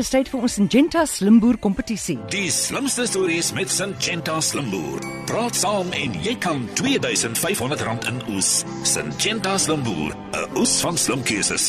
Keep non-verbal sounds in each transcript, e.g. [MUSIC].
Dis tyd vir ons Syngenta Slimboer kompetisie. Die slimste stories met Syngenta Slimboer. Praat saam en jy kan R2500 in oes. Syngenta Slimboer, 'n oes van slim keuses.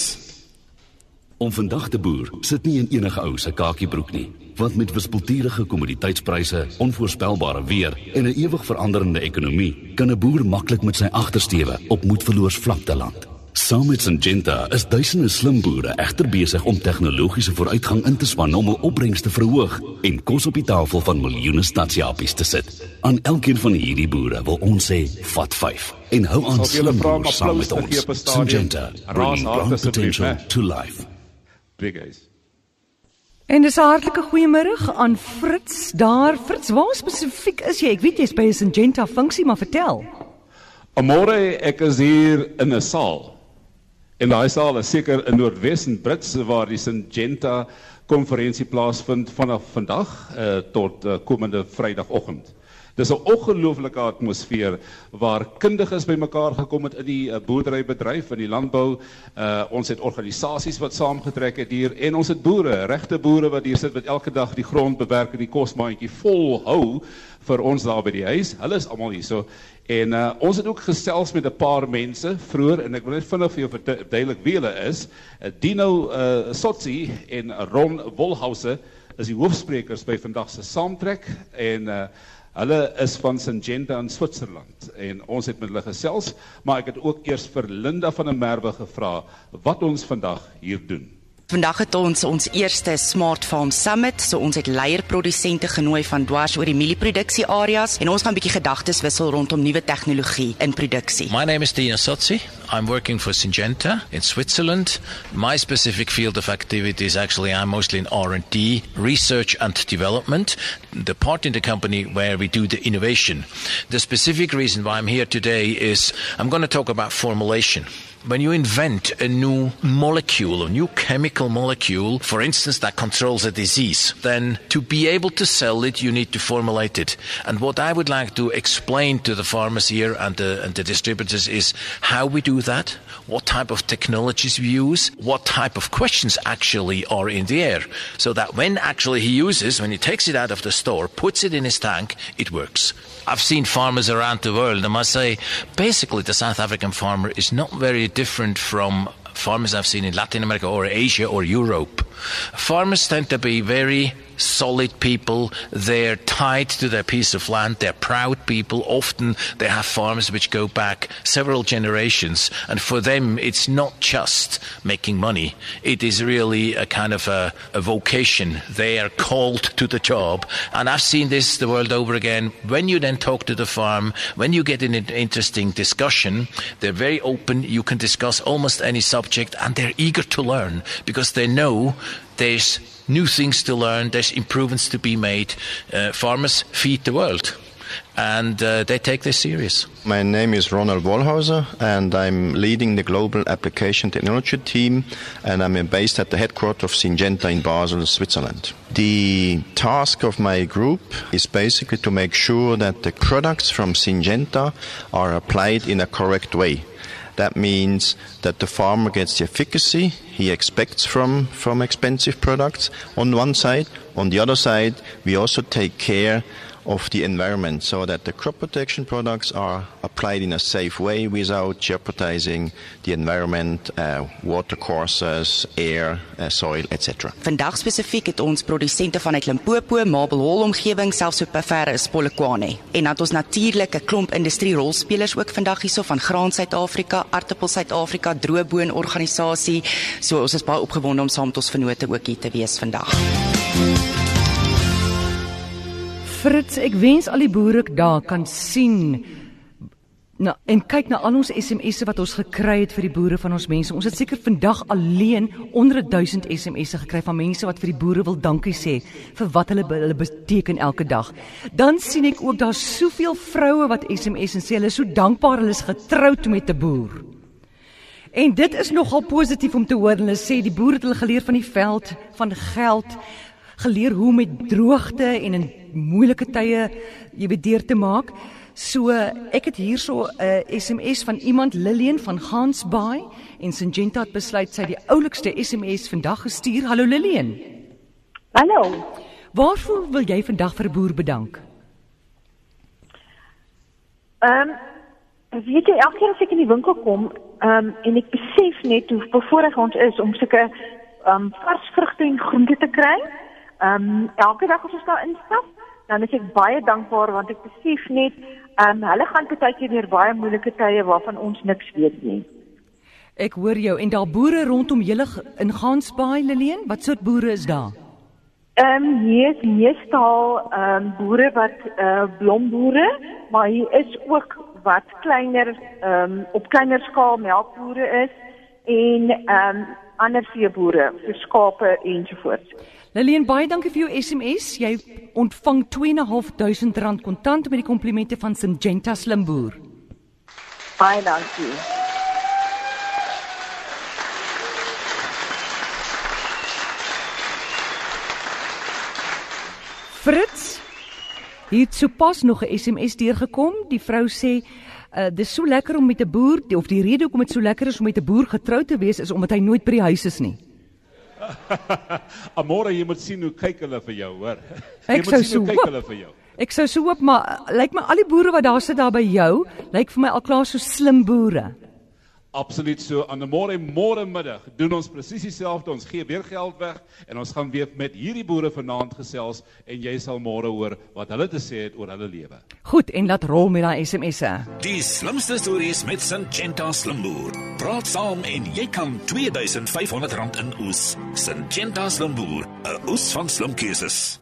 Om vandag te boer sit nie in enige ou se kakiebroek nie, want met wispelturige kommoditeitspryse, onvoorspelbare weer en 'n ewig veranderende ekonomie, kan 'n boer maklik met sy agtersteewe op moedverloors vlakte land. Saam met Syngenta is duisende slim boere egter besig om tegnologiese vooruitgang in te span om hul opbrengs te verhoog en kos op die tafel van miljoene stadsjapies te sit. Aan elkeen van hierdie boere wil ons sê, vat 5 en hou aan slim boere saam met ons. Syngenta, bringing ground potential to life. Big guys. En dis 'n hartlike goeiemôre aan Fritz daar. Fritz, waar spesifiek is jy? Ek weet jy's by 'n Syngenta funksie, maar vertel. Amore, ek is hier in 'n saal. En daai saal is seker in Noordwes en Brits waar die Syngenta konferensie plaasvind vanaf vandag uh, tot uh, komende Vrydagoggend. Dis 'n ongelooflike atmosfeer waar kundiges bymekaar gekom het in die uh, boerderybedryf en die landbou. Uh, ons het organisasies wat saamgetrek het hier en ons het boere, regte boere wat hier sit wat elke dag die grond bewerk en die kosmaandjie vol hou vir ons daar by die huis. Hulle is almal hier. So En uh, ons het ook gesels met 'n paar mense vroeër en ek wil net vinnig vir jou verduidelik wie hulle is. Uh, Dino uh, Sotsi en Ron Wolhause is die hoofsprekers by vandag se saamtrek en uh, hulle is van Syngenta in Switserland en ons het met hulle gesels, maar ek het ook eers vir Linda van der Merwe gevra wat ons vandag hier doen. Vandag het ons ons eerste Smart Farm Summit, so ons het leierprodusente genooi van dwars oor die mielieproduksie areas en ons gaan 'n bietjie gedagtes wissel rondom nuwe tegnologie in produksie. My name is Dina Sotsi. I'm working for Syngenta in Switzerland. My specific field of activity is actually I'm mostly in R&D, research and development, the part in the company where we do the innovation. The specific reason why I'm here today is I'm going to talk about formulation when you invent a new molecule, a new chemical molecule, for instance, that controls a disease, then to be able to sell it, you need to formulate it. And what I would like to explain to the farmers here and the, and the distributors is how we do that, what type of technologies we use, what type of questions actually are in the air, so that when actually he uses, when he takes it out of the store, puts it in his tank, it works. I've seen farmers around the world. And I must say, basically, the South African farmer is not very different from farmers I've seen in Latin America or Asia or Europe. Farmers tend to be very solid people. They're tied to their piece of land. They're proud people. Often they have farms which go back several generations. And for them, it's not just making money. It is really a kind of a, a vocation. They are called to the job. And I've seen this the world over again. When you then talk to the farm, when you get in an interesting discussion, they're very open. You can discuss almost any subject and they're eager to learn because they know there's new things to learn, there's improvements to be made. Uh, farmers feed the world. And uh, they take this serious. My name is Ronald Wallhauser, and I'm leading the global application technology team, and I'm based at the headquarters of Syngenta in Basel, Switzerland. The task of my group is basically to make sure that the products from Syngenta are applied in a correct way. That means that the farmer gets the efficacy he expects from, from expensive products on one side. On the other side, we also take care of the environment so that the crop protection products are applied in a safe way without jeopardizing the environment, uh, water courses, air, uh, soil, etc. Vandag spesifiek het ons produsente vanuit Limpopo, Mabel Hall omgewing selfs op ver is Polokwane. En dan het ons natuurlik 'n klomp industrie rolspelers ook vandag hierso van Graan Suid-Afrika, Aartappel Suid-Afrika, Droëboon organisasie. So ons is baie opgewonde om saam met ons vennote ook hier te wees vandag. Fritz, ek wens al die boere daar kan sien Nou, en kyk na al ons SMS'e wat ons gekry het vir die boere van ons mense. Ons het seker vandag alleen onder 1000 SMS'e gekry van mense wat vir die boere wil dankie sê vir wat hulle hulle beteken elke dag. Dan sien ek ook daar's soveel vroue wat SMS en sê hulle is so dankbaar hulle is getroud met 'n boer. En dit is nogal positief om te hoor. Hulle sê die boere het hulle geleer van die veld, van geld, geleer hoe met droogte en in moeilike tye jy weet deur te maak. So ek het hierso 'n uh, SMS van iemand Lillian van Gansbaai en Syngenta het besluit sy die oulikste SMS vandag gestuur. Hallo Lillian. Hallo. Waarvoor wil jy vandag vir boer bedank? Ehm um, weet jy elke keer as ek in die winkel kom, ehm um, en ek besef net hoe bevoorreg ons is om sulke ehm um, vars vrugte en groente te kry. Ehm um, elke dag as ons daar instap, dan is ek baie dankbaar want ek besef net ehm um, hulle gaan baie keer deur baie moeilike tye waarvan ons niks weet nie. Ek hoor jou en daar boere rondom julle in Gansbaai Leleen, wat soort boere is daar? Ehm um, hier is meestal ehm um, boere wat eh uh, blomboere, maar hier is ook wat kleiner ehm um, op kleiner skaal melkboere is en ehm um, ander veeboere vir skape ensovoorts. Lillian, baie dankie vir jou SMS. Jy ontvang 2.500 rand kontant met die komplimente van Syngenta Slimboer. Baie dankie. Fritz, hier het sopas nog 'n SMS deurgekom. Die vrou sê uh, dis so lekker om met 'n boer of die rede hoekom dit so lekker is om met 'n boer getrou te wees is omdat hy nooit by die huis is nie. [LAUGHS] Amore, jy moet sien hoe kyk hulle vir jou, hoor. [LAUGHS] Ek jy moet sou sien hoe so kyk hoop. hulle vir jou. Ek sou so hoop maar uh, lyk my al die boere wat daar sit daar by jou, lyk vir my al klaar so slim boere. Absoluut so. Aan 'n môre môre middag doen ons presies dieselfde. Ons gee weer geld weg en ons gaan weer met hierdie boere vanaand gesels en jy sal môre hoor wat hulle te sê het oor hulle lewe. Goed en laat rol met daai SMS'e. Die slimste stories met Syngenta Slimboer. Praat saam en jy kan R2500 in oes. Syngenta Slimboer, 'n oes van slim keuses.